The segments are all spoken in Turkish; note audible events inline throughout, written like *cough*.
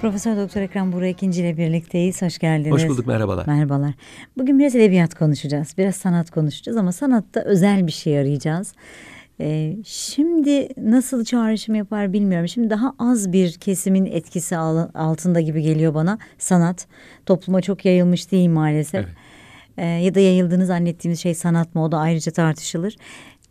Profesör Doktor Ekrem Burak ikinci ile birlikteyiz. Hoş geldiniz. Hoş bulduk merhabalar. Merhabalar. Bugün biraz edebiyat konuşacağız. Biraz sanat konuşacağız ama sanatta özel bir şey arayacağız. Ee, şimdi nasıl çağrışım yapar bilmiyorum. Şimdi daha az bir kesimin etkisi altında gibi geliyor bana sanat. Topluma çok yayılmış değil maalesef. Evet. Ee, ya da yayıldığını zannettiğimiz şey sanat mı o da ayrıca tartışılır.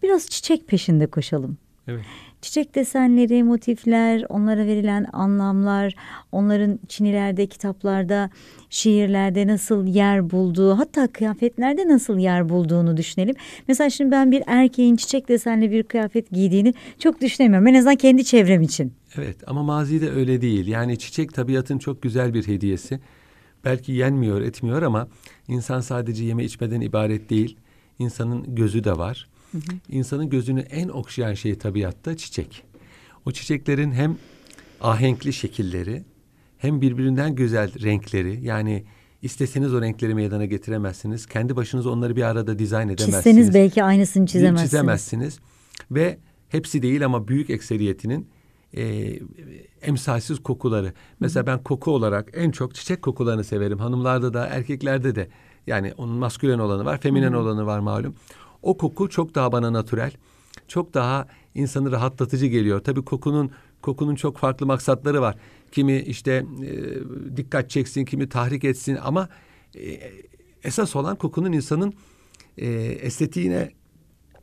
Biraz çiçek peşinde koşalım. Evet. Çiçek desenleri, motifler, onlara verilen anlamlar, onların çinilerde, kitaplarda, şiirlerde nasıl yer bulduğu, hatta kıyafetlerde nasıl yer bulduğunu düşünelim. Mesela şimdi ben bir erkeğin çiçek desenli bir kıyafet giydiğini çok düşünemiyorum. En azından kendi çevrem için. Evet ama mazide öyle değil. Yani çiçek tabiatın çok güzel bir hediyesi. Belki yenmiyor, etmiyor ama insan sadece yeme içmeden ibaret değil. İnsanın gözü de var. Hı hı. İnsanın gözünü en okşayan şey tabiatta çiçek. O çiçeklerin hem ahenkli şekilleri hem birbirinden güzel renkleri yani isteseniz o renkleri meydana getiremezsiniz. Kendi başınıza onları bir arada dizayn edemezsiniz. Çizseniz belki aynısını çizemezsiniz. Çizemezsiniz. Ve hepsi değil ama büyük ekseriyetinin e, emsalsiz kokuları. Mesela ben koku olarak en çok çiçek kokularını severim. Hanımlarda da erkeklerde de. Yani onun maskülen olanı var, feminen olanı var malum. O koku çok daha bana natürel. Çok daha insanı rahatlatıcı geliyor. Tabii kokunun kokunun çok farklı maksatları var. Kimi işte e, dikkat çeksin, kimi tahrik etsin ama e, esas olan kokunun insanın e, estetiğine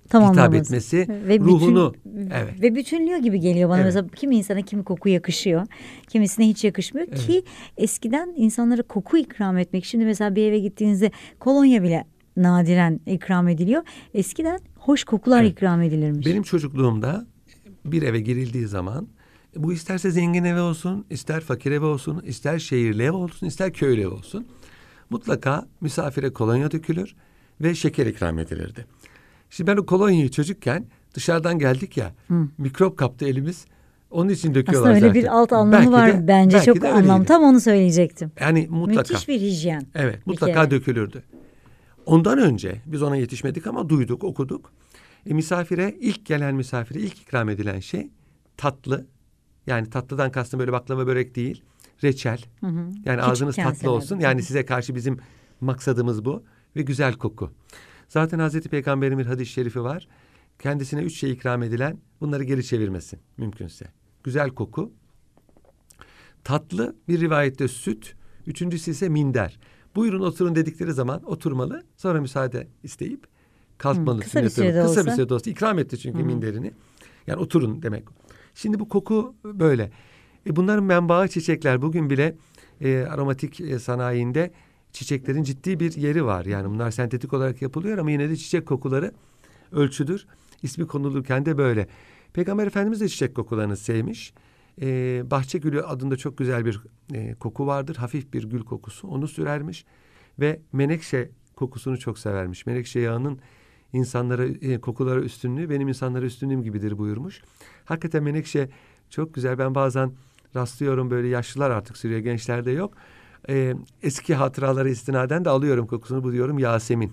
hitap etmesi, ve ruhunu bütün, evet. ve bütünlüyor gibi geliyor bana. Evet. Mesela kimi insana kimi koku yakışıyor, kimisine hiç yakışmıyor evet. ki eskiden insanlara koku ikram etmek. Şimdi mesela bir eve gittiğinizde kolonya bile nadiren ikram ediliyor. Eskiden hoş kokular evet. ikram edilirmiş. Benim çocukluğumda bir eve girildiği zaman bu isterse zengin evi olsun, ister fakir evi olsun, ister şehirli ev olsun, ister köylü ev olsun. Mutlaka misafire kolonya dökülür ve şeker ikram edilirdi. Şimdi ben o kolonyayı çocukken dışarıdan geldik ya, Hı. mikrop kaptı elimiz. Onun için döküyorlar Aslında öyle zaten. bir alt anlamı belki var de, bence çok anlam. Tam onu söyleyecektim. Yani mutlaka. Müthiş bir hijyen. Evet mutlaka dökülürdü. Ondan önce biz ona yetişmedik ama duyduk, okuduk. E, misafire ilk gelen misafire ilk ikram edilen şey tatlı. Yani tatlıdan kastım böyle baklava börek değil. Reçel. Hı hı. Yani Küçük ağzınız tatlı olsun. Yani size karşı bizim maksadımız bu. Ve güzel koku. Zaten Hazreti Peygamber'in bir hadis-i şerifi var. Kendisine üç şey ikram edilen bunları geri çevirmesin mümkünse. Güzel koku, tatlı bir rivayette süt, üçüncüsü ise minder buyurun oturun dedikleri zaman oturmalı. Sonra müsaade isteyip kalkmalı. Hı, kısa bir sürede Kısa olsa. bir sürede olsa. ikram etti çünkü Hı. minderini. Yani oturun demek. Şimdi bu koku böyle. E bunların menbaı çiçekler. Bugün bile e, aromatik e, sanayinde çiçeklerin ciddi bir yeri var. Yani bunlar sentetik olarak yapılıyor ama yine de çiçek kokuları ölçüdür. İsmi konulurken de böyle. Peygamber Efendimiz de çiçek kokularını sevmiş e, bahçe gülü adında çok güzel bir e, koku vardır. Hafif bir gül kokusu. Onu sürermiş ve menekşe kokusunu çok severmiş. Menekşe yağının insanlara e, kokulara üstünlüğü benim insanlara üstünlüğüm gibidir buyurmuş. Hakikaten menekşe çok güzel. Ben bazen rastlıyorum böyle yaşlılar artık sürüyor gençlerde yok. E, eski hatıraları istinaden de alıyorum kokusunu. Bu diyorum Yasemin.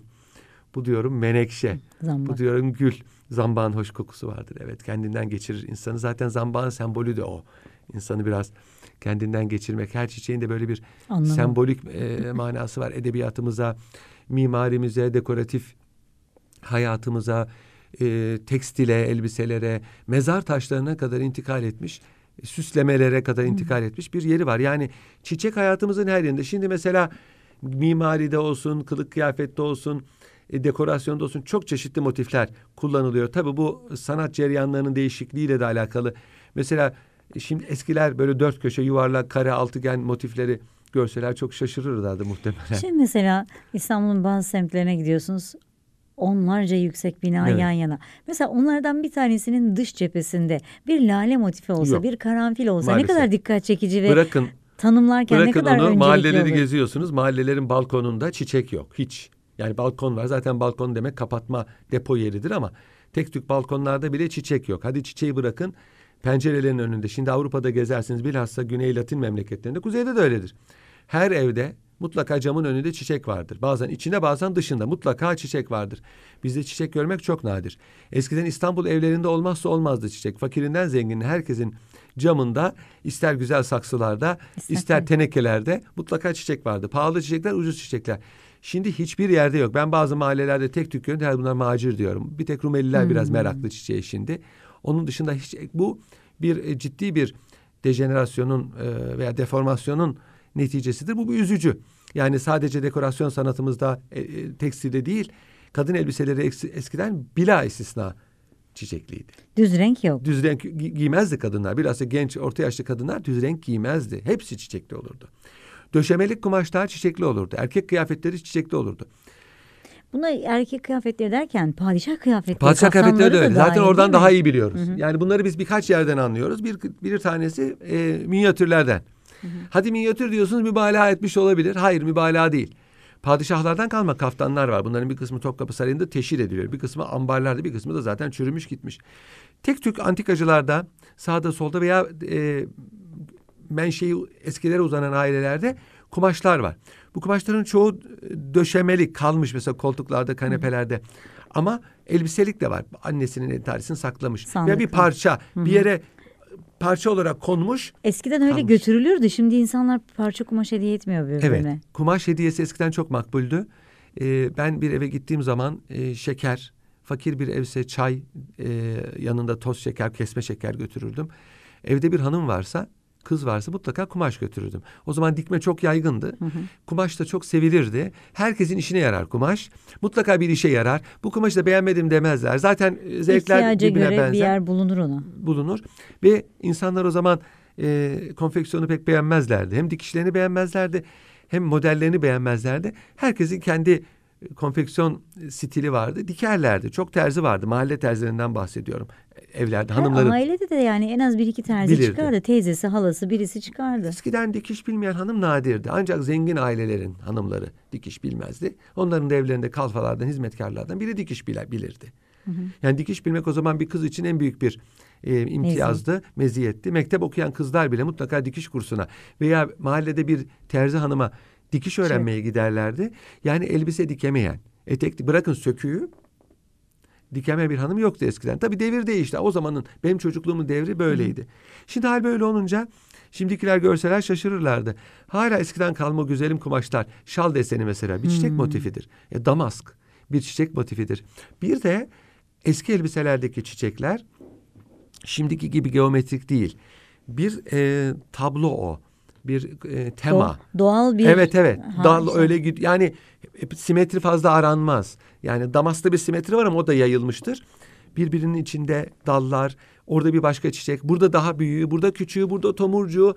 Bu diyorum menekşe. Zambak. Bu diyorum gül. Zambağın hoş kokusu vardır. Evet kendinden geçirir insanı. Zaten zambağın sembolü de o. İnsanı biraz kendinden geçirmek. Her çiçeğin de böyle bir Anladım. sembolik e, manası var. Edebiyatımıza, mimarimize, dekoratif hayatımıza, e, tekstile, elbiselere, mezar taşlarına kadar intikal etmiş süslemelere kadar intikal etmiş bir yeri var. Yani çiçek hayatımızın her yerinde. Şimdi mesela mimaride olsun, kılık kıyafette olsun, e, dekorasyonda olsun çok çeşitli motifler kullanılıyor. Tabii bu sanat ceryanlarının değişikliğiyle de alakalı. Mesela e, şimdi eskiler böyle dört köşe yuvarlak, kare, altıgen motifleri görseler çok şaşırırlardı muhtemelen. Şimdi mesela İstanbul'un bazı semtlerine gidiyorsunuz onlarca yüksek bina evet. yan yana. Mesela onlardan bir tanesinin dış cephesinde bir lale motifi olsa, Yok. bir karanfil olsa Maalesef. ne kadar dikkat çekici ve bırakın, tanımlarken bırakın ne kadar onu, mahalleleri olur. geziyorsunuz. Mahallelerin balkonunda çiçek yok hiç. Yani balkon var. Zaten balkon demek kapatma depo yeridir ama tek tük balkonlarda bile çiçek yok. Hadi çiçeği bırakın pencerelerin önünde. Şimdi Avrupa'da gezersiniz bilhassa Güney Latin memleketlerinde. Kuzeyde de öyledir. Her evde mutlaka camın önünde çiçek vardır. Bazen içinde bazen dışında mutlaka çiçek vardır. Bizde çiçek görmek çok nadir. Eskiden İstanbul evlerinde olmazsa olmazdı çiçek. Fakirinden zenginine herkesin camında ister güzel saksılarda İster ister tenekelerde mutlaka çiçek vardı. Pahalı çiçekler, ucuz çiçekler. Şimdi hiçbir yerde yok. Ben bazı mahallelerde tek tük görüyorum. Bunlar macir diyorum. Bir tek Rumeliler biraz meraklı çiçeğe şimdi. Onun dışında hiç bu bir e, ciddi bir dejenerasyonun e, veya deformasyonun neticesidir. Bu bir üzücü. Yani sadece dekorasyon sanatımızda e, e, tekstilde değil, kadın elbiseleri eskiden bila istisna çiçekliydi. Düz renk yok. Düz renk gi- giymezdi kadınlar. Bilhassa genç, orta yaşlı kadınlar düz renk giymezdi. Hepsi çiçekli olurdu. Döşemelik kumaşlar çiçekli olurdu. Erkek kıyafetleri çiçekli olurdu. Buna erkek kıyafetleri derken padişah kıyafetleri, Padişah kıyafetleri de öyle. Zaten dahil, oradan daha iyi biliyoruz. Yani bunları biz birkaç yerden anlıyoruz. Bir, bir tanesi e, minyatürlerden. Hadi minyatür diyorsunuz mübalağa etmiş olabilir. Hayır mübalağa değil. Padişahlardan kalma kaftanlar var. Bunların bir kısmı Topkapı Sarayı'nda teşhir ediliyor. Bir kısmı ambarlarda, bir kısmı da zaten çürümüş gitmiş. Tek tük antikacılarda sağda solda veya e, menşei eskilere uzanan ailelerde kumaşlar var. Bu kumaşların çoğu döşemelik kalmış mesela koltuklarda, kanepelerde. Ama elbiselik de var. Annesinin entarisini saklamış. Veya bir Sandıkta. parça bir yere parça olarak konmuş. Eskiden öyle Kalmış. götürülürdü. Şimdi insanlar parça kumaş hediye etmiyor birbirine. Evet. Kumaş hediyesi eskiden çok makbuldü. Ee, ben bir eve gittiğim zaman e, şeker, fakir bir evse çay, e, yanında toz şeker, kesme şeker götürürdüm. Evde bir hanım varsa, kız varsa mutlaka kumaş götürürdüm. O zaman dikme çok yaygındı. Kumaş da çok sevilirdi. Herkesin işine yarar kumaş. Mutlaka bir işe yarar. Bu kumaşı da beğenmedim demezler. Zaten e, zevkler İhtiyaca birbirine göre benzer bir yer bulunur ona. bulunur ve insanlar o zaman e, konfeksiyonu pek beğenmezlerdi. Hem dikişlerini beğenmezlerdi hem modellerini beğenmezlerdi. Herkesin kendi konfeksiyon stili vardı. Dikerlerdi. Çok terzi vardı. Mahalle terzilerinden bahsediyorum. Evlerde hanımların. ailede de yani en az bir iki terzi Bilirdi. çıkardı. Teyzesi, halası birisi çıkardı. Eskiden dikiş bilmeyen hanım nadirdi. Ancak zengin ailelerin hanımları dikiş bilmezdi. Onların da evlerinde kalfalardan, hizmetkarlardan biri dikiş bile, bilirdi. Yani dikiş bilmek o zaman bir kız için en büyük bir e, imtiyazdı, meziyetti. Mektep okuyan kızlar bile mutlaka dikiş kursuna veya mahallede bir terzi hanıma dikiş öğrenmeye giderlerdi. Yani elbise dikemeyen, etek bırakın söküğü dikemeyen bir hanım yoktu eskiden. Tabii devir değişti. O zamanın benim çocukluğumun devri böyleydi. Şimdi hal böyle olunca şimdikiler görseler şaşırırlardı. Hala eskiden kalma güzelim kumaşlar. Şal deseni mesela bir çiçek motifidir. E, damask bir çiçek motifidir. Bir de eski elbiselerdeki çiçekler şimdiki gibi geometrik değil. Bir e, tablo o. Bir e, tema. Do- doğal bir Evet evet. Ha, Dal işte. öyle yani hep simetri fazla aranmaz. Yani Damas'ta bir simetri var ama o da yayılmıştır. Birbirinin içinde dallar, orada bir başka çiçek, burada daha büyüğü, burada küçüğü, burada tomurcuğu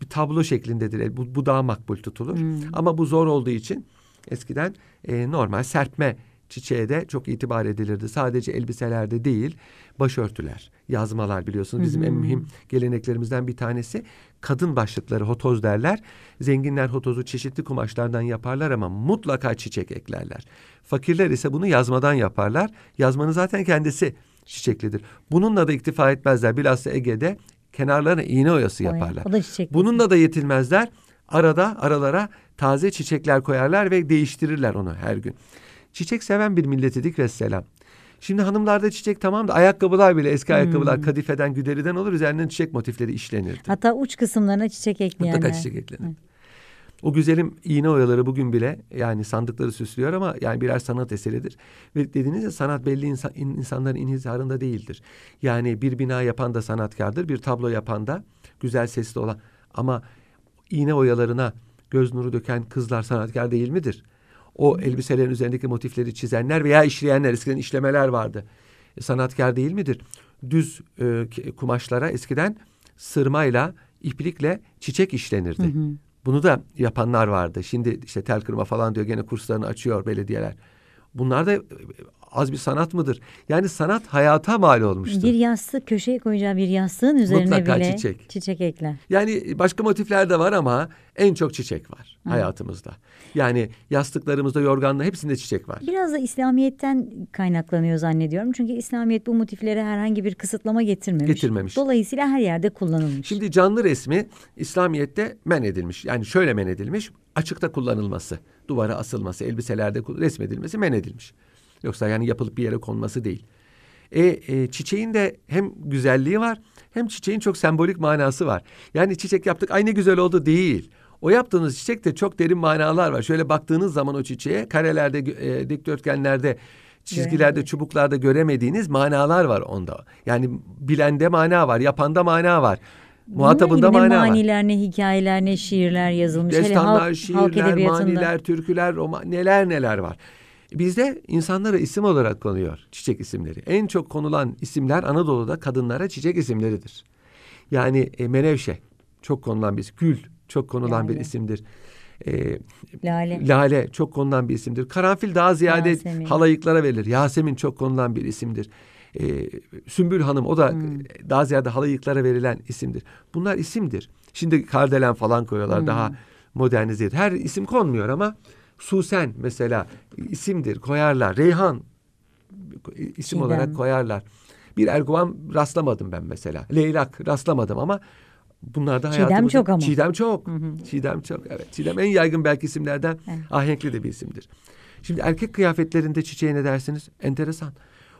bir tablo şeklindedir. Bu, bu daha makbul tutulur. Ama bu zor olduğu için eskiden e, normal serpme çiçeğe de çok itibar edilirdi. Sadece elbiselerde değil, başörtüler, yazmalar biliyorsunuz bizim en mühim geleneklerimizden bir tanesi. Kadın başlıkları hotoz derler. Zenginler hotozu çeşitli kumaşlardan yaparlar ama mutlaka çiçek eklerler. Fakirler ise bunu yazmadan yaparlar. Yazmanın zaten kendisi çiçeklidir. Bununla da iktifa etmezler. Bilhassa Ege'de kenarlarına iğne oyası Oya, yaparlar. o da Bununla da yetinmezler. Arada aralara taze çiçekler koyarlar ve değiştirirler onu her gün. Çiçek seven bir milletidik ve selam. Şimdi hanımlarda çiçek tamam da ayakkabılar bile eski ayakkabılar kadifeden güderiden olur. Üzerinden çiçek motifleri işlenirdi. Hatta uç kısımlarına çiçek ekleyenler. Mutlaka çiçek eklenir. O güzelim iğne oyaları bugün bile yani sandıkları süslüyor ama yani birer sanat eseridir. Ve dediğiniz ya sanat belli insan, in- insanların inhizarında değildir. Yani bir bina yapan da sanatkardır, bir tablo yapan da güzel sesli olan. Ama iğne oyalarına göz nuru döken kızlar sanatkar değil midir? O elbiselerin üzerindeki motifleri çizenler veya işleyenler, eskiden işlemeler vardı. E, sanatkar değil midir? Düz e, kumaşlara eskiden sırmayla, iplikle çiçek işlenirdi. Bunu da yapanlar vardı. Şimdi işte tel kırma falan diyor gene kurslarını açıyor belediyeler. Bunlar da e, az bir sanat mıdır? Yani sanat hayata mal olmuştur. Bir yastık köşeye koyacağı bir yastığın üzerine Mutlaka bile çiçek. çiçek ekler. Yani başka motifler de var ama en çok çiçek var hayatımızda. Yani yastıklarımızda, yorganla hepsinde çiçek var. Biraz da İslamiyet'ten kaynaklanıyor zannediyorum. Çünkü İslamiyet bu motiflere herhangi bir kısıtlama getirmemiş. Getirmemiş. Dolayısıyla her yerde kullanılmış. Şimdi canlı resmi İslamiyet'te men edilmiş. Yani şöyle men edilmiş. Açıkta kullanılması, duvara asılması, elbiselerde resmedilmesi men edilmiş. Yoksa yani yapılıp bir yere konması değil. E, e, çiçeğin de hem güzelliği var hem çiçeğin çok sembolik manası var. Yani çiçek yaptık ay ne güzel oldu değil. O yaptığınız çiçekte çok derin manalar var. Şöyle baktığınız zaman o çiçeğe karelerde, e, dikdörtgenlerde, çizgilerde, çubuklarda göremediğiniz manalar var onda. Yani bilende mana var, yapanda mana var. Muhatabında mana ne var. maniler, ne hikayeler, ne şiirler yazılmış. Destanlar, halk, şiirler, halk maniler, türküler, roman, neler neler var. Bizde insanlara isim olarak konuyor çiçek isimleri. En çok konulan isimler Anadolu'da kadınlara çiçek isimleridir. Yani e, menevşe çok konulan bir gül çok konulan bir Lale. isimdir. E, Lale. Lale çok konulan bir isimdir. Karanfil daha ziyade Yasemin. halayıklara verilir. Yasemin çok konulan bir isimdir. Ee, Sümbül Hanım o da Hmm. e, daha ziyade halayıklara verilen isimdir. Bunlar isimdir. Şimdi kardelen falan koyuyorlar Hmm. daha modernize. Her isim konmuyor ama Susen mesela isimdir koyarlar. Reyhan isim Çiğdem. olarak koyarlar. Bir erguvan rastlamadım ben mesela. Leylak rastlamadım ama bunlar da Çiğdem hayatımızda- çok ama. Çiğdem çok. Çiğdem çok evet. Çiğdem en yaygın belki isimlerden Evet. ahenkli de bir isimdir. Şimdi erkek kıyafetlerinde çiçeğe ne dersiniz? Enteresan.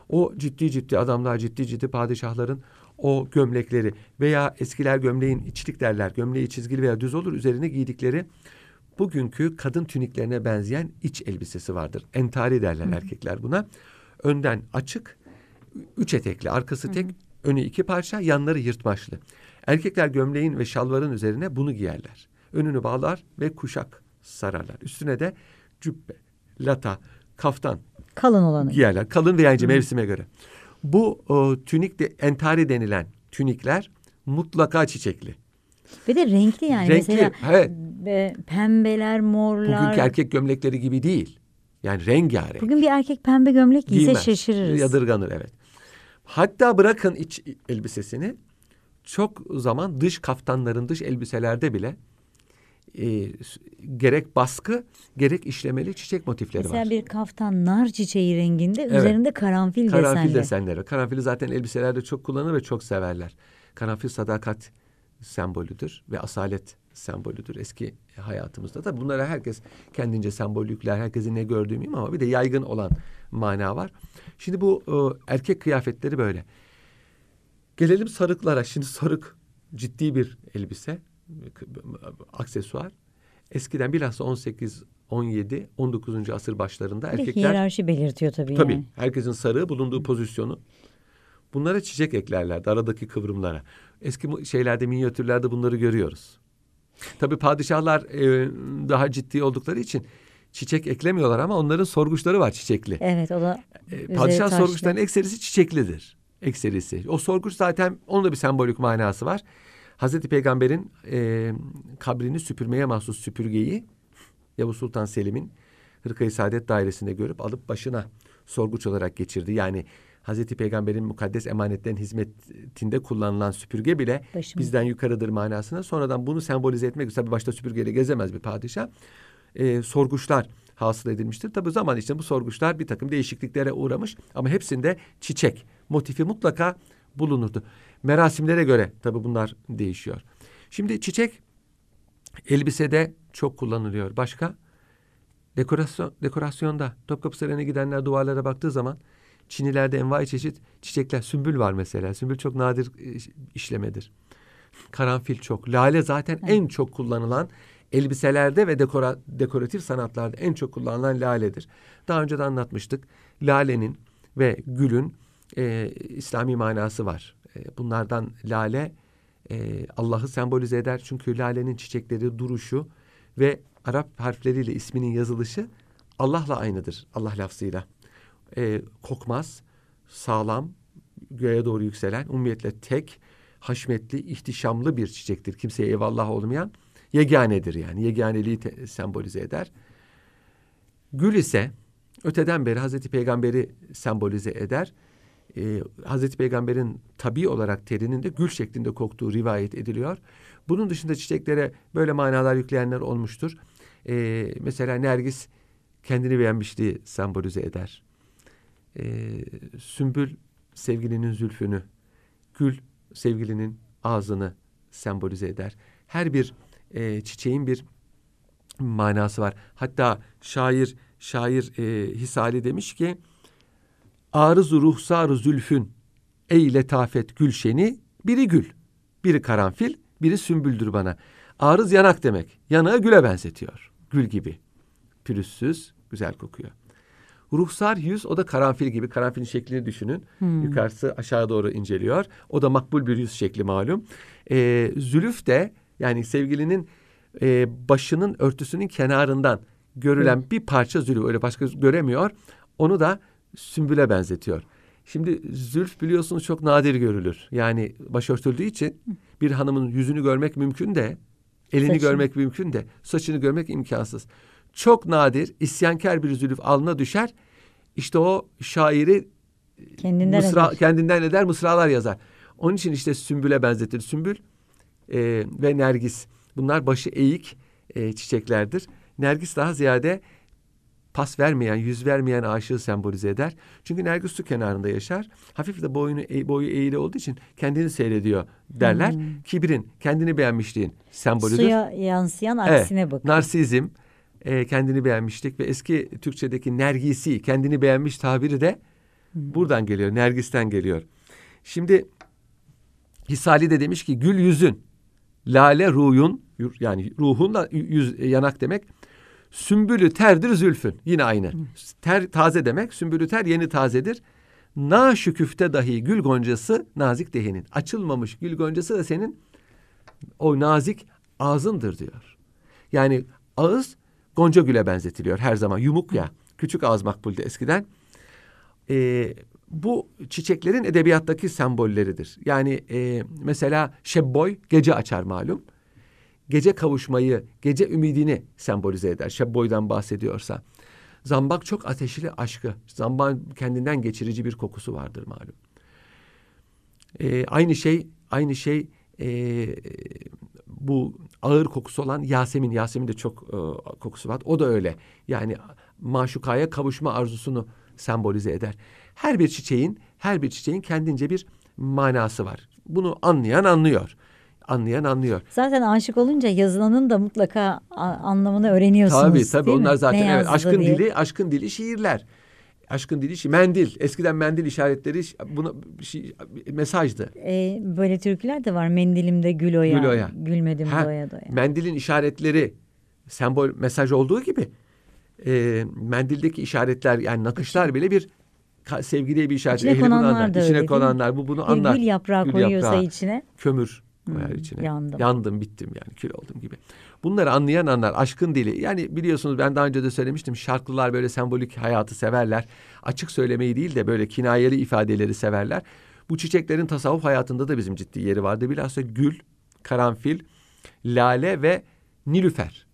O ciddi ciddi adamlar, ciddi ciddi padişahların o gömlekleri veya eskiler gömleğin içlik derler. Gömleği çizgili veya düz olur. Üzerine giydikleri bugünkü kadın tüniklerine benzeyen iç elbisesi vardır. Entari derler erkekler buna. Önden açık, üç etekli, arkası tek, önü iki parça, yanları yırtmaçlı. Erkekler gömleğin ve şalvarın üzerine bunu giyerler. Önünü bağlar ve kuşak sararlar. Üstüne de cübbe, lata, kaftan Kalın olanı. giyerler. Kalın veya ince mevsime göre. Bu o, tünik de entari denilen tünikler mutlaka çiçekli. Ve de renkli yani. Renkli, Mesela evet. e, pembeler, morlar. Bugünkü erkek gömlekleri gibi değil. Yani rengarenk. Bugün bir erkek pembe gömlek giyse Giymez. şaşırırız. Yadırganır evet. Hatta bırakın iç elbisesini çok zaman dış kaftanların dış elbiselerde bile e, gerek baskı gerek işlemeli çiçek motifleri Mesela var. bir kaftan nar çiçeği renginde Evet. üzerinde karanfil, Karanfil desenli. desenleri. Karanfili zaten elbiselerde çok kullanır ve çok severler. Karanfil sadakat sembolüdür ve asalet sembolüdür eski hayatımızda da. Bunlara herkes kendince sembol yükler. Herkesin ne gördüğü mühim ama bir de yaygın olan mana var. Şimdi bu e, erkek kıyafetleri böyle. Gelelim sarıklara. Şimdi sarık ciddi bir elbise, aksesuar. Eskiden bilhassa 18, 17, 19. asır başlarında Bir erkekler hiyerarşi belirtiyor tabii, Tabii. yani. Herkesin sarığı bulunduğu pozisyonu. Bunlara çiçek eklerlerdi aradaki kıvrımlara. Eski şeylerde minyatürlerde bunları görüyoruz. Tabii padişahlar e, daha ciddi oldukları için çiçek eklemiyorlar ama onların sorguçları var çiçekli. Evet o da E, padişah sorguçlarının ekserisi çiçeklidir. Ekserisi. O sorguç zaten onun da bir sembolik manası var. Hazreti Peygamber'in e, kabrini süpürmeye mahsus süpürgeyi Yavuz Sultan Selim'in Hırkayı Saadet Dairesi'nde görüp alıp başına sorguç olarak geçirdi. Yani Hazreti Peygamber'in mukaddes emanetlerin hizmetinde kullanılan süpürge bile Başım. bizden yukarıdır manasına. Sonradan bunu sembolize etmek tabii başta süpürgeyle gezemez bir padişah. E, sorguçlar hasıl edilmiştir. Tabii zaman içinde bu sorguçlar bir takım değişikliklere uğramış ama hepsinde çiçek motifi mutlaka bulunurdu. Merasimlere göre tabii bunlar değişiyor. Şimdi çiçek elbisede çok kullanılıyor. Başka? Dekorasyon, dekorasyonda Topkapı Sarayı'na gidenler duvarlara baktığı zaman Çinilerde envai çeşit çiçekler. Sümbül var mesela. Sümbül çok nadir e, işlemedir. Karanfil çok. Lale zaten en çok kullanılan elbiselerde ve dekora, dekoratif sanatlarda en çok kullanılan laledir. Daha önce de anlatmıştık. Lalenin ve gülün e, İslami manası var. E, bunlardan lale e, Allah'ı sembolize eder. Çünkü lalenin çiçekleri, duruşu ve Arap harfleriyle isminin yazılışı Allah'la aynıdır. Allah lafzıyla. E, kokmaz, sağlam, göğe doğru yükselen, umumiyetle tek, haşmetli, ihtişamlı bir çiçektir. Kimseye eyvallah olmayan yeganedir yani. Yeganeliği te- sembolize eder. Gül ise öteden beri Hazreti Peygamber'i sembolize eder. Ee, Hazreti Peygamber'in tabi olarak terinin de gül şeklinde koktuğu rivayet ediliyor. Bunun dışında çiçeklere böyle manalar yükleyenler olmuştur. Ee, mesela Nergis kendini beğenmişliği sembolize eder. Ee, sümbül sevgilinin zülfünü, gül sevgilinin ağzını sembolize eder. Her bir e, çiçeğin bir manası var. Hatta şair şair e, Hisali demiş ki arız ruhsar zülfün ey letafet gülşeni biri gül, biri karanfil, biri sümbüldür bana. Arız yanak demek. Yanağı güle benzetiyor. Gül gibi. Pürüzsüz, güzel kokuyor. Ruhsar yüz o da karanfil gibi. Karanfilin şeklini düşünün. Hmm. Yukarısı aşağı doğru inceliyor. O da makbul bir yüz şekli malum. Ee, zülüf de yani sevgilinin e, başının örtüsünün kenarından görülen hmm. bir parça zülüf. Öyle başka göremiyor. Onu da sümbüle benzetiyor. Şimdi zülf biliyorsunuz çok nadir görülür. Yani başörtüldüğü için bir hanımın yüzünü görmek mümkün de elini Saçını. görmek mümkün de saçını görmek imkansız. Çok nadir isyankar bir zülüf alnına düşer. İşte o şairi kendinden, mısra, eder. kendinden eder mısralar yazar. Onun için işte sümbüle benzetilir. Sümbül e, ve nergis bunlar başı eğik e, çiçeklerdir. Nergis daha ziyade pas vermeyen, yüz vermeyen aşığı sembolize eder. Çünkü Nergis su kenarında yaşar. Hafif de boyunu e, boyu eğili olduğu için kendini seyrediyor derler. Hmm. Kibrin, kendini beğenmişliğin sembolüdür. Suya yansıyan aksine evet, bakın. Narsizm, e, kendini beğenmişlik ve eski Türkçedeki nergisi, kendini beğenmiş tabiri de hmm. buradan geliyor. Nergis'ten geliyor. Şimdi Hisali de demiş ki gül yüzün, lale ruhun yani ruhunla yüz yanak demek. Sümbülü terdir zülfün. Yine aynı. Ter taze demek. Sümbülü ter yeni tazedir. Na şüküfte dahi gül goncası nazik dehinin. Açılmamış gül goncası da senin o nazik ağzındır diyor. Yani ağız gonca güle benzetiliyor her zaman. Yumuk ya. Küçük ağız makbuldü eskiden. Ee, bu çiçeklerin edebiyattaki sembolleridir. Yani e, mesela şebboy gece açar malum gece kavuşmayı, gece ümidini sembolize eder. Şebboy'dan bahsediyorsa. Zambak çok ateşli aşkı. Zambakın kendinden geçirici bir kokusu vardır malum. Ee, aynı şey, aynı şey e, bu ağır kokusu olan Yasemin. Yasemin de çok e, kokusu var. O da öyle. Yani maşukaya kavuşma arzusunu sembolize eder. Her bir çiçeğin, her bir çiçeğin kendince bir manası var. Bunu anlayan anlıyor anlayan anlıyor. Zaten aşık olunca yazılanın da mutlaka anlamını öğreniyorsunuz. Tabii tabii onlar mi? zaten evet aşkın diye. dili aşkın dili şiirler. Aşkın dili şi mendil. Eskiden mendil işaretleri bunu şey, mesajdı. Ee, böyle türküler de var. Mendilimde gül oya. Gül oya. Gülmedim ha, doya doya. Mendilin işaretleri sembol mesaj olduğu gibi e, mendildeki işaretler yani nakışlar bile bir sevgiliye bir işaret. İçine konanlar da İçine konanlar bu bunu bir anlar. Gül yaprağı gül koyuyorsa yaprağı, içine. Kömür koyar hmm, içine. Yandım. Yandım bittim yani kül oldum gibi. Bunları anlayan anlar aşkın dili. Yani biliyorsunuz ben daha önce de söylemiştim şarklılar böyle sembolik hayatı severler. Açık söylemeyi değil de böyle kinayeli ifadeleri severler. Bu çiçeklerin tasavvuf hayatında da bizim ciddi yeri vardı. Bilhassa gül, karanfil, lale ve nilüfer.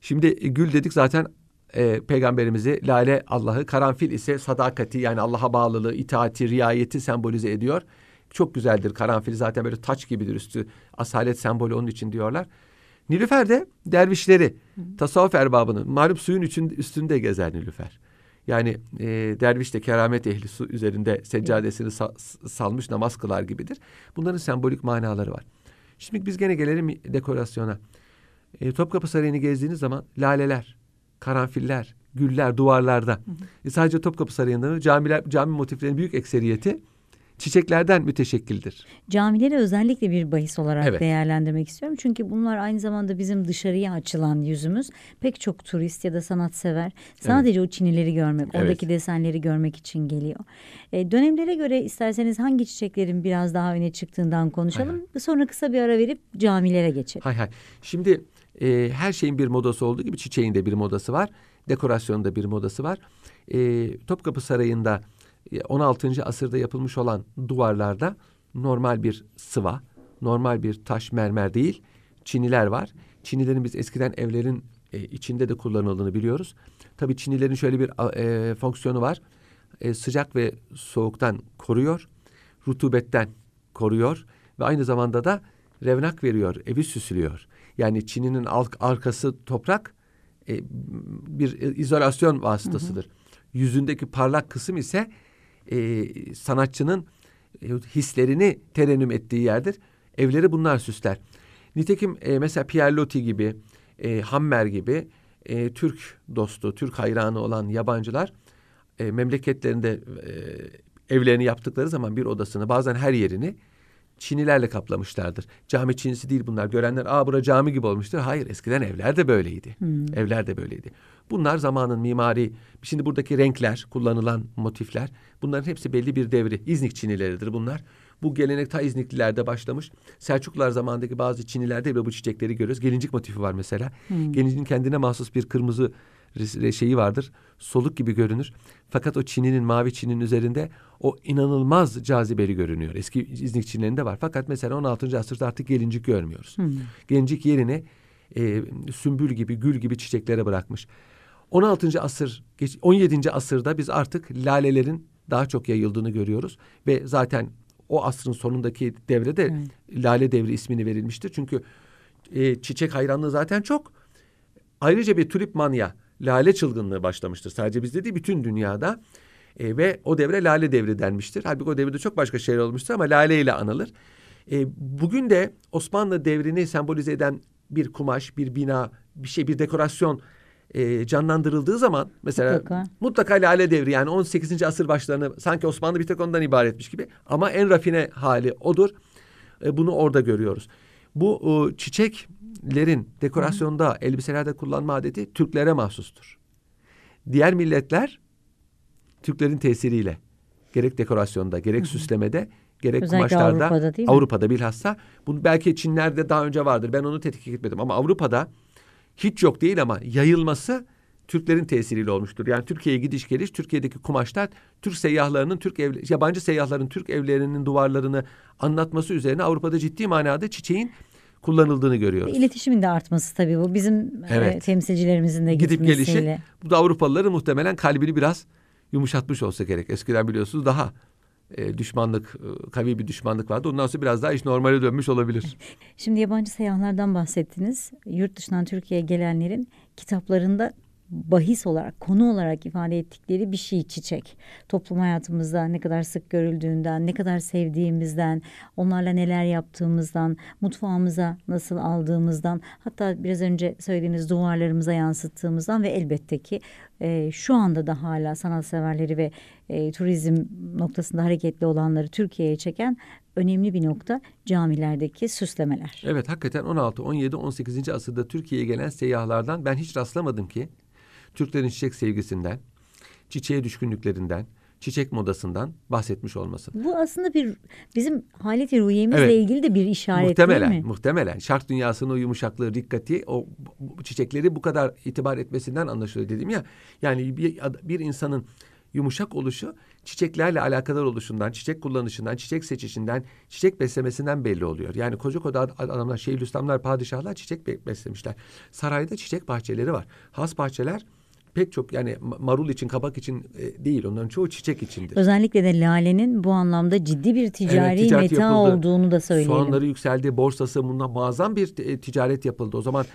Şimdi e, gül dedik zaten e, peygamberimizi, lale Allah'ı, karanfil ise sadakati yani Allah'a bağlılığı, itaati, riayeti sembolize ediyor. Çok güzeldir karanfil zaten böyle taç gibidir üstü. Asalet sembolü onun için diyorlar. Nilüfer de dervişleri, Hı. tasavvuf erbabını malum suyun üstünde gezer Nilüfer. Yani e, derviş de keramet ehli su üzerinde seccadesini sa salmış namaz kılar gibidir. Bunların sembolik manaları var. Şimdi biz gene gelelim dekorasyona. E, Topkapı Sarayı'nı gezdiğiniz zaman laleler, karanfiller, güller duvarlarda. Hı hı. E, sadece Topkapı Sarayı'nda camiler, cami motiflerinin büyük ekseriyeti çiçeklerden müteşekkildir. Camileri özellikle bir bahis olarak evet. değerlendirmek istiyorum. Çünkü bunlar aynı zamanda bizim dışarıya açılan yüzümüz. Pek çok turist ya da sanatsever sadece evet. o çinileri görmek, evet. oradaki desenleri görmek için geliyor. E, dönemlere göre isterseniz hangi çiçeklerin biraz daha öne çıktığından konuşalım. Hay hay. Sonra kısa bir ara verip camilere geçelim. Hay hay. Şimdi e, her şeyin bir modası olduğu gibi çiçeğin de bir modası var. Dekorasyonda bir modası var. E, Topkapı Sarayı'nda 16. asırda yapılmış olan duvarlarda normal bir sıva, normal bir taş mermer değil, çiniler var. Çinilerin biz eskiden evlerin e, içinde de kullanıldığını biliyoruz. Tabii çinilerin şöyle bir e, fonksiyonu var. E, sıcak ve soğuktan koruyor, rutubetten koruyor ve aynı zamanda da revnak veriyor, evi süslüyor. Yani çininin arkası toprak e, bir izolasyon vasıtasıdır. Hı hı. Yüzündeki parlak kısım ise e, sanatçının e, hislerini terennüm ettiği yerdir. Evleri bunlar süsler. Nitekim e, mesela Pierre Loti gibi, e, Hammer gibi e, Türk dostu, Türk hayranı olan yabancılar e, memleketlerinde e, evlerini yaptıkları zaman bir odasını bazen her yerini çinilerle kaplamışlardır. Cami çinisi değil bunlar. Görenler aa bura cami gibi olmuştur. Hayır eskiden evler de böyleydi. Hmm. Evler de böyleydi. Bunlar zamanın mimari, şimdi buradaki renkler, kullanılan motifler bunların hepsi belli bir devri. İznik çinileridir bunlar. Bu gelenek ta İzniklilerde başlamış. Selçuklular zamanındaki bazı Çinilerde bile bu çiçekleri görüyoruz. Gelincik motifi var mesela. Hmm. Gelincin kendine mahsus bir kırmızı şeyi vardır. Soluk gibi görünür. Fakat o Çin'inin mavi Çin'in üzerinde o inanılmaz cazibeli görünüyor. Eski İznik Çinlerinde var. Fakat mesela 16. asırda artık gelincik görmüyoruz. Hmm. Gelincik yerine e, sümbül gibi, gül gibi çiçeklere bırakmış. 16. asır, 17. asırda biz artık lalelerin daha çok yayıldığını görüyoruz ve zaten o asrın sonundaki devrede evet. Lale Devri ismini verilmiştir. Çünkü e, çiçek hayranlığı zaten çok. Ayrıca bir tulip manya, lale çılgınlığı başlamıştır. Sadece bizde değil bütün dünyada. E, ve o devre Lale Devri denmiştir. Halbuki o devirde çok başka şeyler olmuştur ama Lale ile anılır. E, bugün de Osmanlı devrini sembolize eden bir kumaş, bir bina, bir şey, bir dekorasyon e, canlandırıldığı zaman mesela mutlaka. mutlaka Lale Devri yani 18. asır başlarını sanki Osmanlı bir tek ondan ibaretmiş gibi ama en rafine hali odur. E, bunu orada görüyoruz. Bu e, çiçeklerin dekorasyonda, Hı. elbiselerde kullanma adeti Türklere mahsustur. Diğer milletler Türklerin tesiriyle gerek dekorasyonda, gerek Hı. süslemede, gerek Özellikle kumaşlarda Avrupa'da, değil mi? Avrupa'da bilhassa bunu belki Çinler'de daha önce vardır. Ben onu tetkik etmedim ama Avrupa'da hiç yok değil ama yayılması Türklerin tesiriyle olmuştur. Yani Türkiye'ye gidiş geliş Türkiye'deki kumaşlar Türk seyyahlarının Türk ev, yabancı seyyahların Türk evlerinin duvarlarını anlatması üzerine Avrupa'da ciddi manada çiçeğin kullanıldığını görüyoruz. İletişimin de artması tabii bu. Bizim e, evet. e, temsilcilerimizin de gidip gelişi. Bu da Avrupalıların muhtemelen kalbini biraz yumuşatmış olsa gerek. Eskiden biliyorsunuz daha e, düşmanlık, e, kavi bir düşmanlık vardı. Ondan sonra biraz daha iş normale dönmüş olabilir. *laughs* Şimdi yabancı seyahatlerden bahsettiniz. Yurt dışından Türkiye'ye gelenlerin kitaplarında bahis olarak, konu olarak ifade ettikleri bir şey çiçek. Toplum hayatımızda ne kadar sık görüldüğünden, ne kadar sevdiğimizden, onlarla neler yaptığımızdan, mutfağımıza nasıl aldığımızdan, hatta biraz önce söylediğiniz duvarlarımıza yansıttığımızdan ve elbette ki e, şu anda da hala sanatseverleri ve e, turizm noktasında hareketli olanları Türkiye'ye çeken önemli bir nokta camilerdeki süslemeler. Evet hakikaten 16, 17, 18. asırda Türkiye'ye gelen seyyahlardan ben hiç rastlamadım ki Türklerin çiçek sevgisinden, çiçeğe düşkünlüklerinden, çiçek modasından bahsetmiş olması. Bu aslında bir bizim haleti rüyemizle evet. ilgili de bir işaret muhtemelen, değil mi? Muhtemelen. Şark dünyasının o yumuşaklığı, dikkati, o çiçekleri bu kadar itibar etmesinden anlaşılıyor dedim ya. Yani bir, bir insanın yumuşak oluşu çiçeklerle alakadar oluşundan, çiçek kullanışından, çiçek seçişinden, çiçek beslemesinden belli oluyor. Yani koca koca adamlar, şeyhülislamlar, padişahlar çiçek beslemişler. Sarayda çiçek bahçeleri var. Has bahçeler pek çok yani marul için kabak için e, değil onların çoğu çiçek içindir. Özellikle de lalenin bu anlamda ciddi bir ticari evet, meta yapıldı. olduğunu da söyleyelim. Soğanları yükseldi, borsası bundan muazzam bir e, ticaret yapıldı. O zaman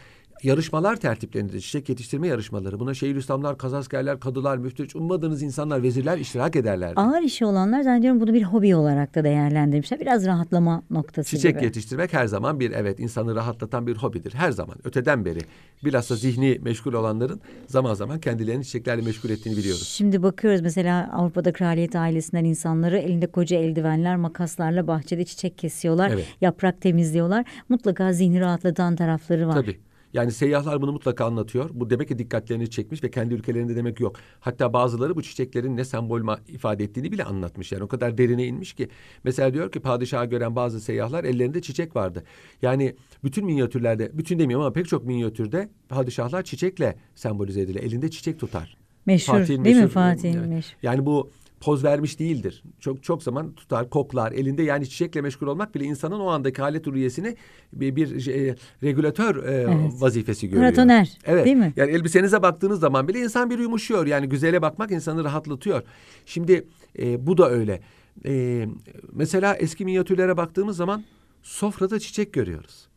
yarışmalar tertiplenirdi. Çiçek yetiştirme yarışmaları. Buna Şeyhülislamlar, kazaskerler, kadılar, müftüç, ummadığınız insanlar, vezirler iştirak ederlerdi. Ağır işi olanlar zannediyorum bunu bir hobi olarak da değerlendirmişler. Biraz rahatlama noktası Çiçek gibi. yetiştirmek her zaman bir evet insanı rahatlatan bir hobidir. Her zaman öteden beri. Bilhassa zihni meşgul olanların zaman zaman kendilerini çiçeklerle meşgul ettiğini biliyoruz. Şimdi bakıyoruz mesela Avrupa'da kraliyet ailesinden insanları elinde koca eldivenler, makaslarla bahçede çiçek kesiyorlar. Evet. Yaprak temizliyorlar. Mutlaka zihni rahatlatan tarafları var. Tabii. Yani seyyahlar bunu mutlaka anlatıyor. Bu demek ki dikkatlerini çekmiş ve kendi ülkelerinde demek yok. Hatta bazıları bu çiçeklerin ne sembol ifade ettiğini bile anlatmış. Yani o kadar derine inmiş ki. Mesela diyor ki padişahı gören bazı seyyahlar ellerinde çiçek vardı. Yani bütün minyatürlerde, bütün demiyorum ama pek çok minyatürde padişahlar çiçekle sembolize edilir. Elinde çiçek tutar. Meşhur Fatih'in değil meşhur, mi Fatih'in yani, meşhur. Yani bu poz vermiş değildir. Çok çok zaman tutar, koklar. Elinde yani çiçekle meşgul olmak bile insanın o andaki halet rüyesini bir, bir e, regülatör e, evet. vazifesi görüyor. Paratoner evet. değil mi? Yani elbisenize baktığınız zaman bile insan bir yumuşuyor. Yani güzele bakmak insanı rahatlatıyor. Şimdi e, bu da öyle. E, mesela eski minyatürlere baktığımız zaman sofrada çiçek görüyoruz.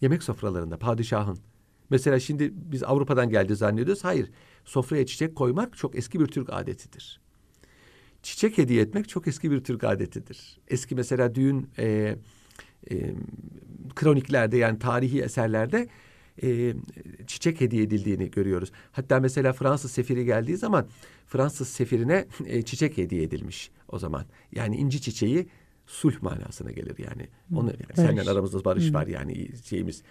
Yemek sofralarında padişahın. Mesela şimdi biz Avrupa'dan geldi zannediyoruz. Hayır. Sofraya çiçek koymak çok eski bir Türk adetidir çiçek hediye etmek çok eski bir Türk adetidir. Eski mesela düğün e, e, kroniklerde yani tarihi eserlerde e, çiçek hediye edildiğini görüyoruz. Hatta mesela Fransız sefiri geldiği zaman Fransız sefirine e, çiçek hediye edilmiş o zaman. Yani inci çiçeği sulh manasına gelir yani. Onu yani seninle aramızda barış var yani şeyimiz.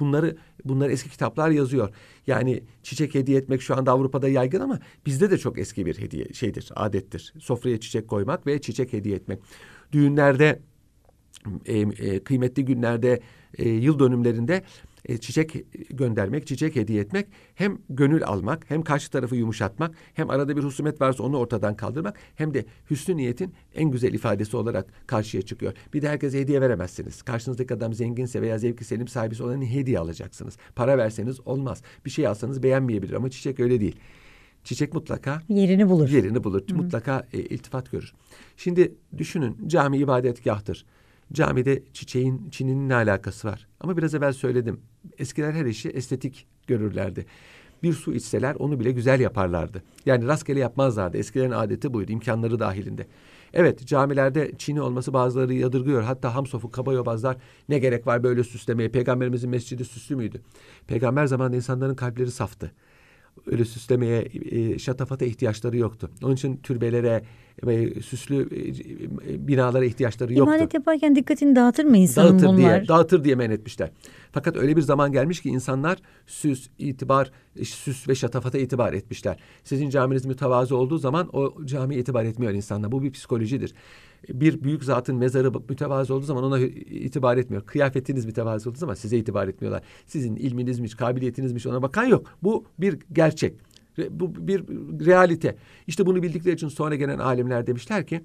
Bunları bunlar eski kitaplar yazıyor. Yani çiçek hediye etmek şu anda Avrupa'da yaygın ama bizde de çok eski bir hediye şeydir, adettir. Sofraya çiçek koymak ve çiçek hediye etmek. Düğünlerde e, e, kıymetli günlerde, e, yıl dönümlerinde e, çiçek göndermek, çiçek hediye etmek hem gönül almak, hem karşı tarafı yumuşatmak, hem arada bir husumet varsa onu ortadan kaldırmak, hem de hüsnü niyetin en güzel ifadesi olarak karşıya çıkıyor. Bir de herkese hediye veremezsiniz. Karşınızdaki adam zenginse veya zevki selim sahibisi olan hediye alacaksınız. Para verseniz olmaz. Bir şey alsanız beğenmeyebilir ama çiçek öyle değil. Çiçek mutlaka yerini bulur. Yerini bulur. Hı. Mutlaka e, iltifat görür. Şimdi düşünün cami ibadetgahtır. Camide çiçeğin, çininin ne alakası var? Ama biraz evvel söyledim. Eskiler her işi estetik görürlerdi. Bir su içseler onu bile güzel yaparlardı. Yani rastgele yapmazlardı. Eskilerin adeti buydu, imkanları dahilinde. Evet camilerde çini olması bazıları yadırgıyor. Hatta Hamsof'u kabayobazlar ne gerek var böyle süslemeye? Peygamberimizin mescidi süslü müydü? Peygamber zamanında insanların kalpleri saftı öyle süslemeye, e, şatafata ihtiyaçları yoktu. Onun için türbelere ve süslü e, binalara ihtiyaçları yoktu. İbadet yaparken dikkatini dağıtır mı insanın dağıtır bunlar? Diye, dağıtır diye men etmişler. Fakat öyle bir zaman gelmiş ki insanlar süs, itibar, süs ve şatafata itibar etmişler. Sizin caminiz mütevazı olduğu zaman o camiye itibar etmiyor insanlar. Bu bir psikolojidir bir büyük zatın mezarı mütevazı olduğu zaman ona itibar etmiyor. Kıyafetiniz mütevazı olduğu zaman size itibar etmiyorlar. Sizin ilminizmiş, kabiliyetinizmiş ona bakan yok. Bu bir gerçek. Bu bir realite. İşte bunu bildikleri için sonra gelen alimler demişler ki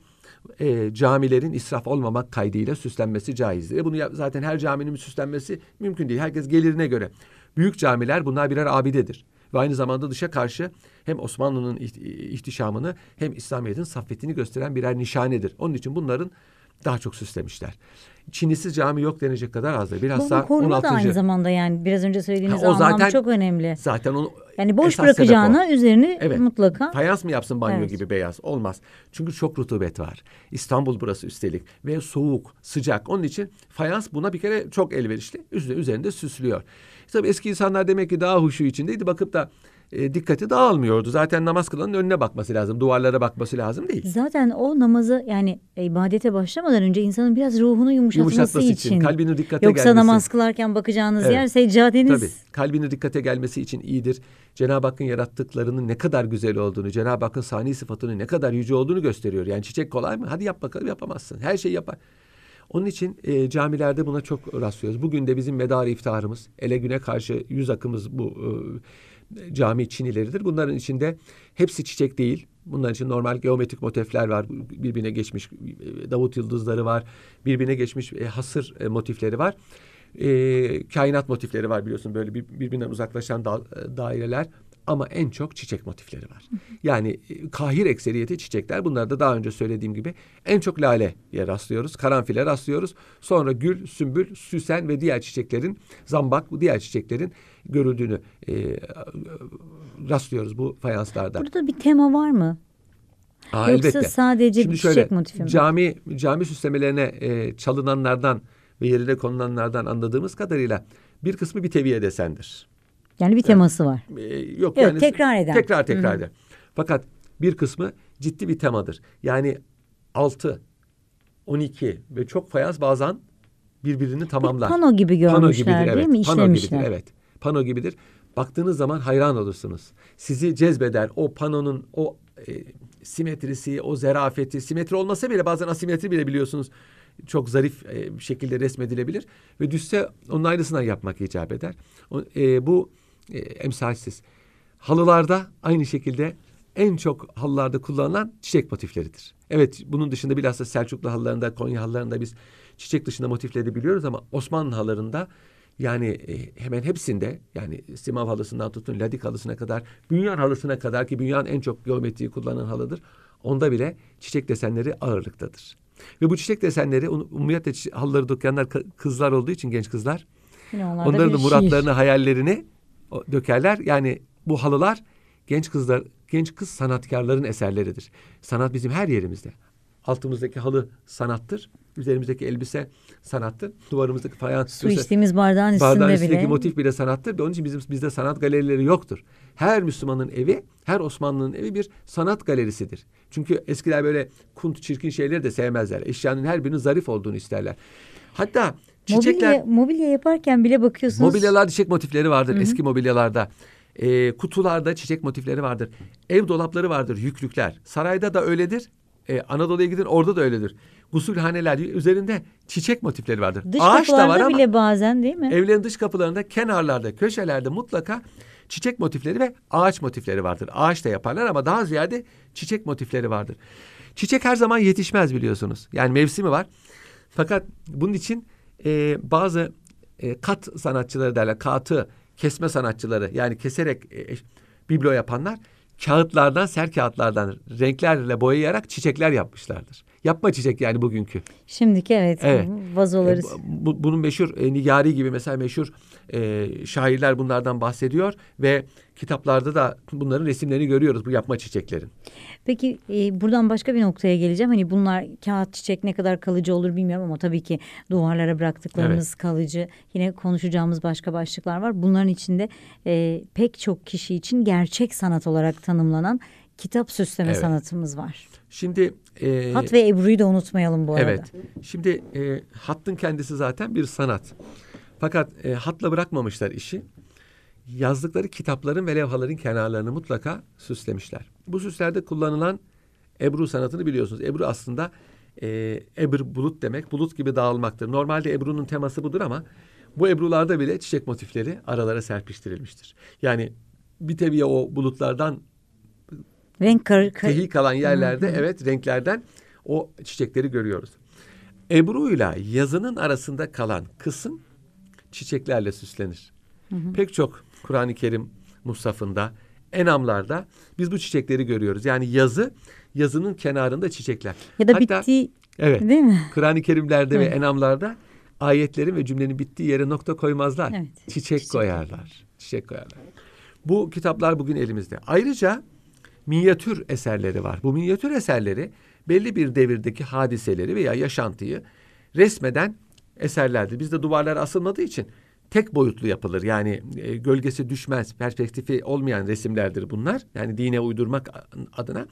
e, camilerin israf olmamak kaydıyla süslenmesi caizdir. E bunu zaten her caminin süslenmesi mümkün değil. Herkes gelirine göre. Büyük camiler bunlar birer abidedir. Ve aynı zamanda dışa karşı hem Osmanlı'nın ihtişamını hem İslamiyet'in saffetini gösteren birer nişanedir. Onun için bunların daha çok süslemişler. Çinisiz cami yok denecek kadar azdır. Bilhassa Bu koruma 16. da aynı zamanda yani biraz önce söylediğiniz ha, o anlam zaten, çok önemli. Zaten onu yani boş bırakacağına üzerini evet, mutlaka. Fayans mı yapsın banyo evet. gibi beyaz? Olmaz. Çünkü çok rutubet var. İstanbul burası üstelik ve soğuk, sıcak. Onun için fayans buna bir kere çok elverişli. Üzerinde, üzerinde süslüyor. Tabii eski insanlar demek ki daha huşu içindeydi. Bakıp da e, dikkati dağılmıyordu. Zaten namaz kılanın önüne bakması lazım. Duvarlara bakması lazım değil. Zaten o namazı yani ibadete başlamadan önce insanın biraz ruhunu yumuşatması, yumuşatması için. için. Kalbini dikkate Yoksa gelmesi. namaz kılarken bakacağınız evet. yer seccadeniz. Tabii. Kalbini dikkate gelmesi için iyidir. Cenab-ı Hakk'ın yarattıklarının ne kadar güzel olduğunu, Cenab-ı Hakk'ın sani sıfatının ne kadar yüce olduğunu gösteriyor. Yani çiçek kolay mı? Hadi yap bakalım yapamazsın. Her şeyi yapar. Onun için e, camilerde buna çok rastlıyoruz. Bugün de bizim medar iftarımız, ele güne karşı yüz akımız bu e, cami çinileridir. Bunların içinde hepsi çiçek değil. Bunların için normal geometrik motifler var. Birbirine geçmiş e, Davut yıldızları var. Birbirine geçmiş e, hasır e, motifleri var. E, kainat motifleri var biliyorsun böyle bir, birbirinden uzaklaşan da, e, daireler ama en çok çiçek motifleri var. Yani e, kahir ekseriyeti çiçekler. Bunlarda daha önce söylediğim gibi en çok laleye rastlıyoruz. Karanfile rastlıyoruz. Sonra gül, sümbül, süsen ve diğer çiçeklerin zambak, bu diğer çiçeklerin görüldüğünü e, rastlıyoruz bu fayanslarda. Burada bir tema var mı? Aa, Yoksa elbette. sadece Şimdi şöyle, çiçek motifi mi? Cami, cami süslemelerine e, çalınanlardan ve yerine konulanlardan anladığımız kadarıyla bir kısmı bir teviye desendir. Yani bir teması var. E, yok, evet, yani tekrar eden. Tekrar tekrar eden. Fakat bir kısmı ciddi bir temadır. Yani altı, on iki ve çok fayans bazen birbirini tamamlar. Bir pano gibi görmüşler pano gibidir, evet. değil mi? İşlemişler. Pano gibidir, evet. Pano gibidir. Baktığınız zaman hayran olursunuz. Sizi cezbeder o panonun o e, simetrisi, o zerafeti. Simetri olmasa bile bazen asimetri bile biliyorsunuz çok zarif e, bir şekilde resmedilebilir ve düşse onun aynısından yapmak icap eder. O, e, bu e, emsalsiz. Halılarda aynı şekilde en çok halılarda kullanılan çiçek motifleridir. Evet bunun dışında bilhassa Selçuklu halılarında, Konya halılarında biz çiçek dışında motifleri biliyoruz ama Osmanlı halılarında yani e, hemen hepsinde yani simav halısından tutun ladik halısına kadar, bünyan halısına kadar ki bünyan en çok geometriyi kullanan halıdır. Onda bile çiçek desenleri ağırlıktadır. Ve bu çiçek desenleri umumiyetle halıları dokuyanlar kızlar olduğu için genç kızlar. Onların da muratlarını, şiir. hayallerini dökerler. Yani bu halılar genç kızlar, genç kız sanatkarların eserleridir. Sanat bizim her yerimizde. Altımızdaki halı sanattır. Üzerimizdeki elbise sanattır. Duvarımızdaki fayans Su içtiğimiz bardağın üstünde bardağın üstündeki bile. motif bile sanattır. Onun için bizim bizde sanat galerileri yoktur. Her Müslümanın evi, her Osmanlı'nın evi bir sanat galerisidir. Çünkü eskiler böyle kunt çirkin şeyleri de sevmezler. Eşyanın her birinin zarif olduğunu isterler. Hatta çiçekler Mobilya, mobilya yaparken bile bakıyorsunuz. Mobilyalar çiçek motifleri vardır eski mobilyalarda. Ee, kutularda çiçek motifleri vardır. Ev dolapları vardır, yüklükler. Sarayda da öyledir. Ee, Anadolu'ya gidin orada da öyledir. Gusülhaneler üzerinde çiçek motifleri vardır. Dış Ağaç da var ama bile bazen değil mi? evlerin dış kapılarında, kenarlarda, köşelerde mutlaka çiçek motifleri ve ağaç motifleri vardır. Ağaç da yaparlar ama daha ziyade çiçek motifleri vardır. Çiçek her zaman yetişmez biliyorsunuz. Yani mevsimi var. Fakat bunun için e, bazı e, kat sanatçıları derler. Katı kesme sanatçıları yani keserek e, biblo yapanlar kağıtlardan, ser kağıtlardan renklerle boyayarak çiçekler yapmışlardır. Yapma çiçek yani bugünkü. Şimdiki evet, Evet. vazoları. E, bu- bunun meşhur e, Nigari gibi mesela meşhur e, şairler bunlardan bahsediyor ve kitaplarda da bunların resimlerini görüyoruz bu yapma çiçeklerin. Peki e, buradan başka bir noktaya geleceğim. Hani bunlar kağıt çiçek ne kadar kalıcı olur bilmiyorum ama tabii ki duvarlara bıraktıklarımız kalıcı. Yine konuşacağımız başka başlıklar var. Bunların içinde e, pek çok kişi için gerçek sanat olarak tanımlanan kitap süsleme Evet. sanatımız var. Şimdi e, Hat ve Ebru'yu da unutmayalım bu arada. Evet. Şimdi e, hattın kendisi zaten bir sanat. Fakat e, hatla bırakmamışlar işi. Yazdıkları kitapların ve levhaların kenarlarını mutlaka süslemişler. Bu süslerde kullanılan Ebru sanatını biliyorsunuz. Ebru aslında e, ebr bulut demek. Bulut gibi dağılmaktır. Normalde Ebru'nun teması budur ama bu Ebru'larda bile çiçek motifleri aralara serpiştirilmiştir. Yani bir teviye o bulutlardan Renk kar, kar- tehi kalan yerlerde evet renklerden o çiçekleri görüyoruz. Ebru'yla yazının arasında kalan kısım çiçeklerle süslenir. Pek çok Kur'an-ı Kerim mushafında, enamlarda biz bu çiçekleri görüyoruz. Yani yazı, yazının kenarında çiçekler. ya da Hatta- bittiği Evet. değil mi? Kur'an-ı Kerimlerde ve Evet. enamlarda ayetlerin ve cümlenin bittiği yere nokta koymazlar. Evet. Çiçek, Çiçek koyarlar. Çiçek koyarlar. Bu kitaplar bugün elimizde. Ayrıca minyatür eserleri var. Bu minyatür eserleri belli bir devirdeki hadiseleri veya yaşantıyı resmeden eserlerdir. Bizde duvarlar asılmadığı için tek boyutlu yapılır. Yani e, gölgesi düşmez, perspektifi olmayan resimlerdir bunlar. Yani dine uydurmak adına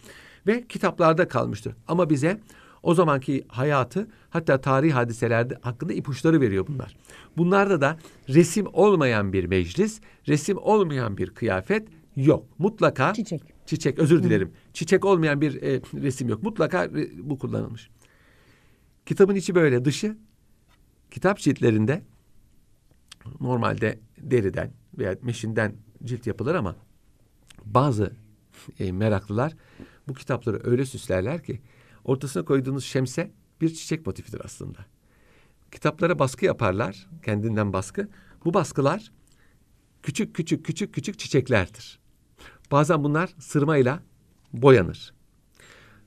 ve kitaplarda kalmıştır. Ama bize o zamanki hayatı hatta tarihi hadiselerde hakkında ipuçları veriyor bunlar. Bunlarda da resim olmayan bir meclis, resim olmayan bir kıyafet yok. Mutlaka Çiçek. Çiçek özür dilerim. Çiçek olmayan bir e, resim yok. Mutlaka re- bu kullanılmış. Kitabın içi böyle, dışı kitap ciltlerinde normalde deriden veya meşinden cilt yapılır ama bazı e, meraklılar bu kitapları öyle süslerler ki ortasına koyduğunuz şemse bir çiçek motifidir aslında. Kitaplara baskı yaparlar, kendinden baskı. Bu baskılar küçük küçük küçük küçük çiçeklerdir. Bazen bunlar sırmayla boyanır.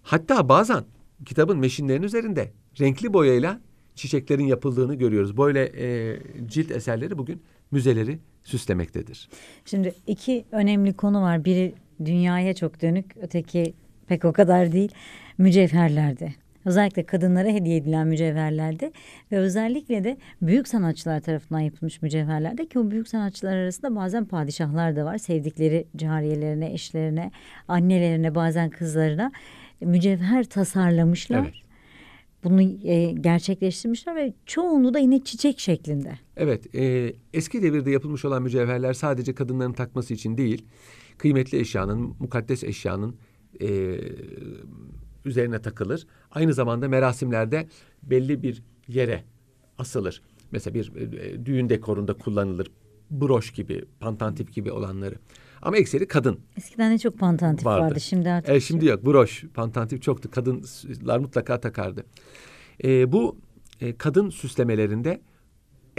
Hatta bazen kitabın meşinlerin üzerinde renkli boyayla çiçeklerin yapıldığını görüyoruz. Böyle e, cilt eserleri bugün müzeleri süslemektedir. Şimdi iki önemli konu var. Biri dünyaya çok dönük, öteki pek o kadar değil. Mücevherlerde. Özellikle kadınlara hediye edilen mücevherlerde ve özellikle de büyük sanatçılar tarafından yapılmış mücevherlerde ki o büyük sanatçılar arasında bazen padişahlar da var. Sevdikleri cariyelerine, eşlerine, annelerine, bazen kızlarına mücevher tasarlamışlar. Evet. Bunu e, gerçekleştirmişler ve çoğunluğu da yine çiçek şeklinde. Evet, e, eski devirde yapılmış olan mücevherler sadece kadınların takması için değil, kıymetli eşyanın, mukaddes eşyanın e, üzerine takılır. Aynı zamanda merasimlerde belli bir yere asılır. Mesela bir e, düğün dekorunda kullanılır. Broş gibi, pantantif gibi olanları. Ama ekseri kadın. Eskiden de çok pantantif Vardı. vardı. Şimdi artık E, şimdi yok. Broş, pantantif çoktu. Kadınlar mutlaka takardı. E, bu e, kadın süslemelerinde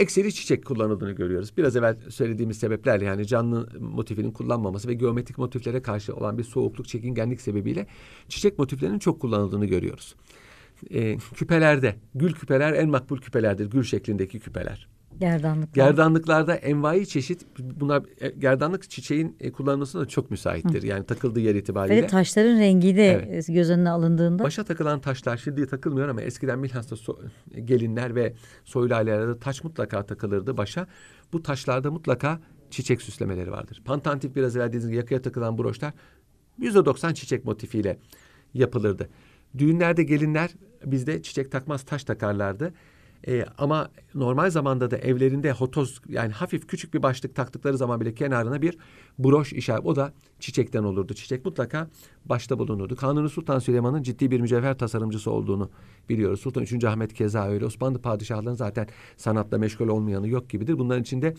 ekseri çiçek kullanıldığını görüyoruz. Biraz evvel söylediğimiz sebeplerle yani canlı motifinin kullanmaması ve geometrik motiflere karşı olan bir soğukluk, çekingenlik sebebiyle çiçek motiflerinin çok kullanıldığını görüyoruz. E, küpelerde, gül küpeler en makbul küpelerdir. Gül şeklindeki küpeler. Gerdanlıklar. Gerdanlıklarda envai çeşit bunlar e, gerdanlık çiçeğin e, kullanılmasına da çok müsaittir. Yani takıldığı yer itibariyle. Ve taşların rengi de Evet. göz önüne alındığında Başa takılan taşlar şimdi takılmıyor ama eskiden bilhassa so- gelinler ve soylu ailelerde taş mutlaka takılırdı başa. Bu taşlarda mutlaka çiçek süslemeleri vardır. Pantantif biraz evvel dediğiniz gibi yakaya takılan broşlar yüzde doksan çiçek motifiyle yapılırdı. Düğünlerde gelinler bizde çiçek takmaz taş takarlardı. Ee, ama normal zamanda da evlerinde hotoz yani hafif küçük bir başlık taktıkları zaman bile kenarına bir broş işaret. O da çiçekten olurdu. Çiçek mutlaka başta bulunurdu. Kanuni Sultan Süleyman'ın ciddi bir mücevher tasarımcısı olduğunu biliyoruz. Sultan 3. Ahmet keza öyle. Osmanlı padişahlarının zaten sanatla meşgul olmayanı yok gibidir. Bunların içinde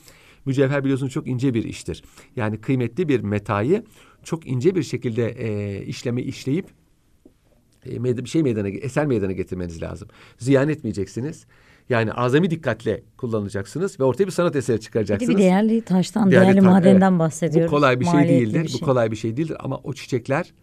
mücevher biliyorsunuz çok ince bir iştir. Yani kıymetli bir metayı çok ince bir şekilde e, işleme işleyip e, bir şey meydana eser meydana getirmeniz lazım. Ziyan etmeyeceksiniz. Yani azami dikkatle kullanacaksınız ve ortaya bir sanat eseri bir de çıkaracaksınız. bir değerli taştan, Değerli değerli, ta- madenden evet. bahsediyoruz. Bu kolay bir şey Maliyetli değildir. bir şey. Bu kolay bir şey değildir ama o çiçekler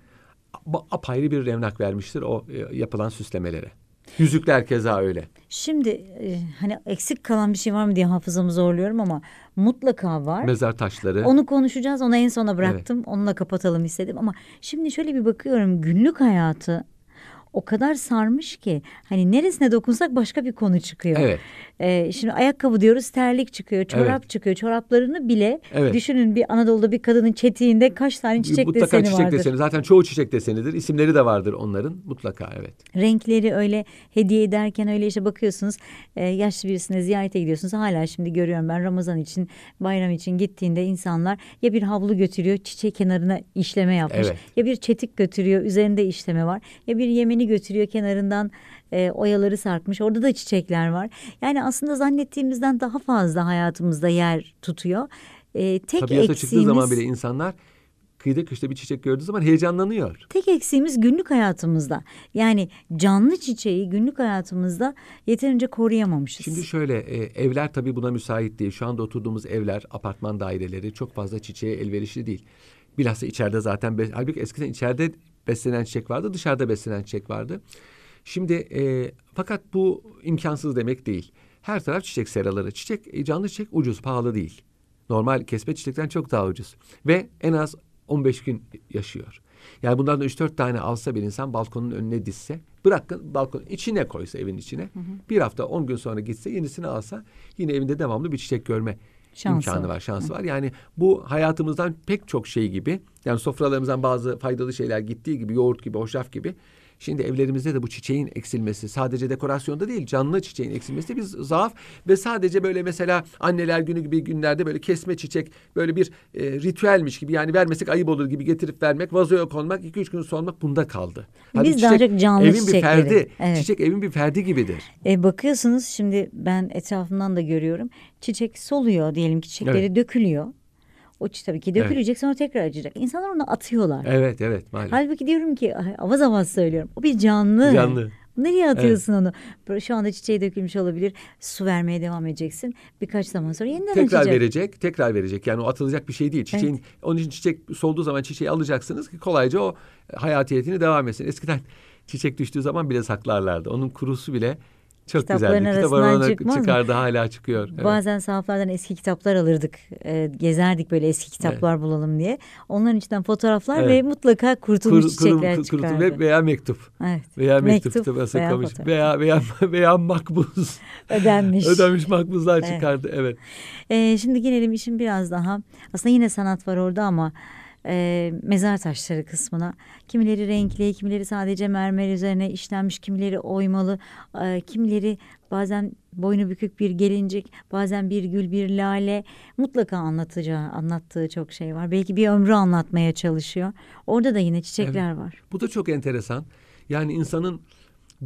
apayrı bir revnak vermiştir o e, yapılan süslemelere. Yüzükler keza öyle. Şimdi e, hani eksik kalan bir şey var mı diye hafızamı zorluyorum ama mutlaka var. Mezar taşları. Onu konuşacağız. Onu en sona bıraktım. Onunla kapatalım istedim ama şimdi şöyle bir bakıyorum günlük hayatı o kadar sarmış ki hani neresine dokunsak başka bir konu çıkıyor. Evet. Ee, şimdi ayakkabı diyoruz terlik çıkıyor, çorap Evet. çıkıyor. Çoraplarını bile Evet. düşünün bir Anadolu'da bir kadının çetiğinde kaç tane çiçek mutlaka deseni çiçek vardır. deseni. Zaten çoğu çiçek desenidir. İsimleri de vardır onların. Mutlaka evet. Renkleri öyle hediye ederken öyle işte bakıyorsunuz e, yaşlı birisine ziyarete gidiyorsunuz. Hala şimdi görüyorum ben Ramazan için bayram için gittiğinde insanlar ya bir havlu götürüyor çiçek kenarına işleme yapmış. Evet. Ya bir çetik götürüyor üzerinde işleme var. Ya bir yemeni götürüyor kenarından e, oyaları sarkmış. Orada da çiçekler var. Yani aslında zannettiğimizden daha fazla hayatımızda yer tutuyor. E, tek Tabiata çıktığı eksiğimiz zaman bile insanlar kıyıda köşede bir çiçek gördüğü zaman heyecanlanıyor. Tek eksiğimiz günlük hayatımızda. Yani canlı çiçeği günlük hayatımızda yeterince koruyamamışız. Şimdi şöyle e, evler tabii buna müsait değil. Şu anda oturduğumuz evler, apartman daireleri çok fazla çiçeğe elverişli değil. Bilhassa içeride zaten halbuki eskiden içeride beslenen çiçek vardı, dışarıda beslenen çiçek vardı. Şimdi e, fakat bu imkansız demek değil. Her taraf çiçek seraları. Çiçek e, canlı çiçek ucuz, pahalı değil. Normal kesme çiçekten çok daha ucuz ve en az 15 gün yaşıyor. Yani bunlardan 3-4 tane alsa bir insan balkonun önüne dizse, bırakın balkonun içine koysa evin içine. Bir hafta 10 gün sonra gitse yenisini alsa yine evinde devamlı bir çiçek görme Şansı imkanı var. şansı var. Yani bu hayatımızdan pek çok şey gibi, yani sofralarımızdan bazı faydalı şeyler gittiği gibi, yoğurt gibi, hoşaf gibi. Şimdi evlerimizde de bu çiçeğin eksilmesi sadece dekorasyonda değil canlı çiçeğin eksilmesi bir zaaf ve sadece böyle mesela anneler günü gibi günlerde böyle kesme çiçek böyle bir e, ritüelmiş gibi yani vermesek ayıp olur gibi getirip vermek vazoya konmak iki üç gün solmak bunda kaldı. Biz daha çok canlı evin bir çiçekleri. ferdi Evet. çiçek evin bir ferdi gibidir. E, bakıyorsunuz şimdi ben etrafımdan da görüyorum. Çiçek soluyor diyelim ki çiçekleri Evet. dökülüyor. O tabii ki dökülecek sonra tekrar açacak. İnsanlar onu atıyorlar. Evet evet maalesef. Halbuki diyorum ki avaz avaz söylüyorum. O bir canlı. Canlı. Nereye atıyorsun onu? Böyle Şu anda çiçeği dökülmüş olabilir. Su vermeye devam edeceksin. Birkaç zaman sonra yeniden tekrar açacak. verecek, tekrar verecek. Yani o atılacak bir şey değil. Çiçeğin onun için çiçek solduğu zaman çiçeği alacaksınız ki kolayca o hayatiyetini devam etsin. Eskiden çiçek düştüğü zaman bile saklarlardı. Onun kurusu bile çok Kitapların güzeldi. Kitap arasına çıkmaz mı? çıkardı hala çıkıyor. Evet. Bazen sahaflardan eski kitaplar alırdık. E, gezerdik böyle eski kitaplar bulalım diye. Onların içinden fotoğraflar Evet. ve mutlaka kurutulmuş Kur- çiçekler kurum- çıkardı. kurutu ve veya mektup. Evet. Veya mektup, Mektup kitabı veya fotoğraf. Veya veya *laughs* veya makbuz. Ödenmiş. *laughs* Ödenmiş makbuzlar Evet. çıkardı. Evet. Ee, şimdi gelelim işin biraz daha aslında yine sanat var orada ama e, mezar taşları kısmına. Kimileri renkli, kimileri sadece mermer üzerine işlenmiş, kimileri oymalı, e, kimileri bazen boynu bükük bir gelincik, bazen bir gül, bir lale. Mutlaka anlatacağı, anlattığı çok şey var. Belki bir ömrü anlatmaya çalışıyor. Orada da yine çiçekler var. Bu da çok enteresan. Yani insanın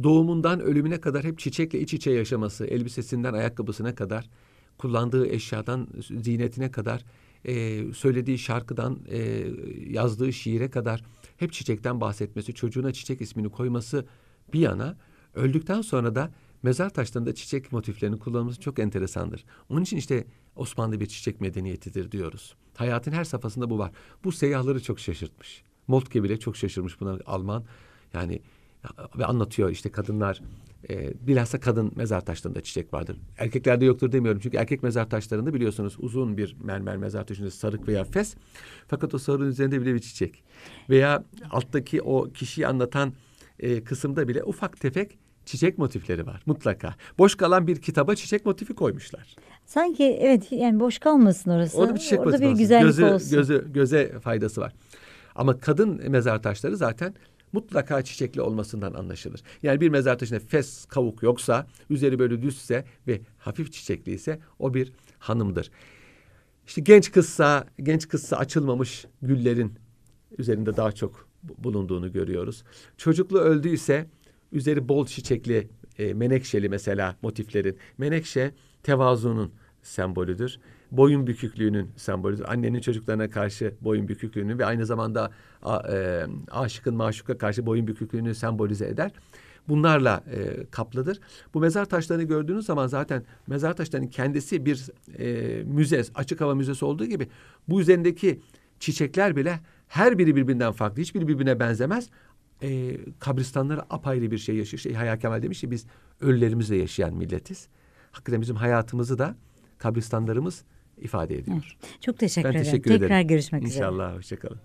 doğumundan ölümüne kadar hep çiçekle iç içe yaşaması, elbisesinden ayakkabısına kadar, kullandığı eşyadan zinetine kadar, e, söylediği şarkıdan e, yazdığı şiire kadar hep çiçekten bahsetmesi, çocuğuna çiçek ismini koyması bir yana, öldükten sonra da mezar taşlarında çiçek motiflerinin kullanılması çok enteresandır. Onun için işte Osmanlı bir çiçek medeniyetidir diyoruz. Hayatın her safhasında bu var. Bu seyyahları çok şaşırtmış. Moltke bile çok şaşırmış buna Alman. Yani ve anlatıyor işte kadınlar E, bilhassa kadın mezar taşlarında çiçek vardır. Erkeklerde yoktur demiyorum. Çünkü erkek mezar taşlarında biliyorsunuz uzun bir mermer mezar taşında sarık veya fes. Fakat o sarığın üzerinde bile bir çiçek. Veya alttaki o kişiyi anlatan e, kısımda bile ufak tefek çiçek motifleri var mutlaka. Boş kalan bir kitaba çiçek motifi koymuşlar. Sanki evet yani boş kalmasın orası. Orada bir çiçek Orada bir olsun. güzellik Gözü, olsun. Gözü, göze faydası var. Ama kadın mezar taşları zaten mutlaka çiçekli olmasından anlaşılır. Yani bir mezar taşında fes, kavuk yoksa, üzeri böyle düzse ve hafif çiçekliyse o bir hanımdır. İşte genç kızsa, genç kızsa açılmamış güllerin üzerinde daha çok bu- bulunduğunu görüyoruz. Çocuklu öldüyse üzeri bol çiçekli, e, menekşeli mesela motiflerin. Menekşe tevazunun sembolüdür. Boyun büküklüğünün sembolüdür. Annenin çocuklarına karşı boyun büküklüğünün ve aynı zamanda a, e, aşıkın maşuka karşı boyun büküklüğünü sembolize eder. Bunlarla e, kaplıdır. Bu mezar taşlarını gördüğünüz zaman zaten mezar taşlarının kendisi bir e, müze, açık hava müzesi olduğu gibi bu üzerindeki çiçekler bile her biri birbirinden farklı. Hiçbiri birbirine benzemez. E, kabristanları apayrı bir şey yaşıyor. Şey, Hayal Kemal demiş ki biz ölülerimizle yaşayan milletiz. Hakikaten bizim hayatımızı da kabristanlarımız ifade ediyor. Çok teşekkür Ben ederim. teşekkür Tekrar ederim. görüşmek üzere. İnşallah. Hoşçakalın.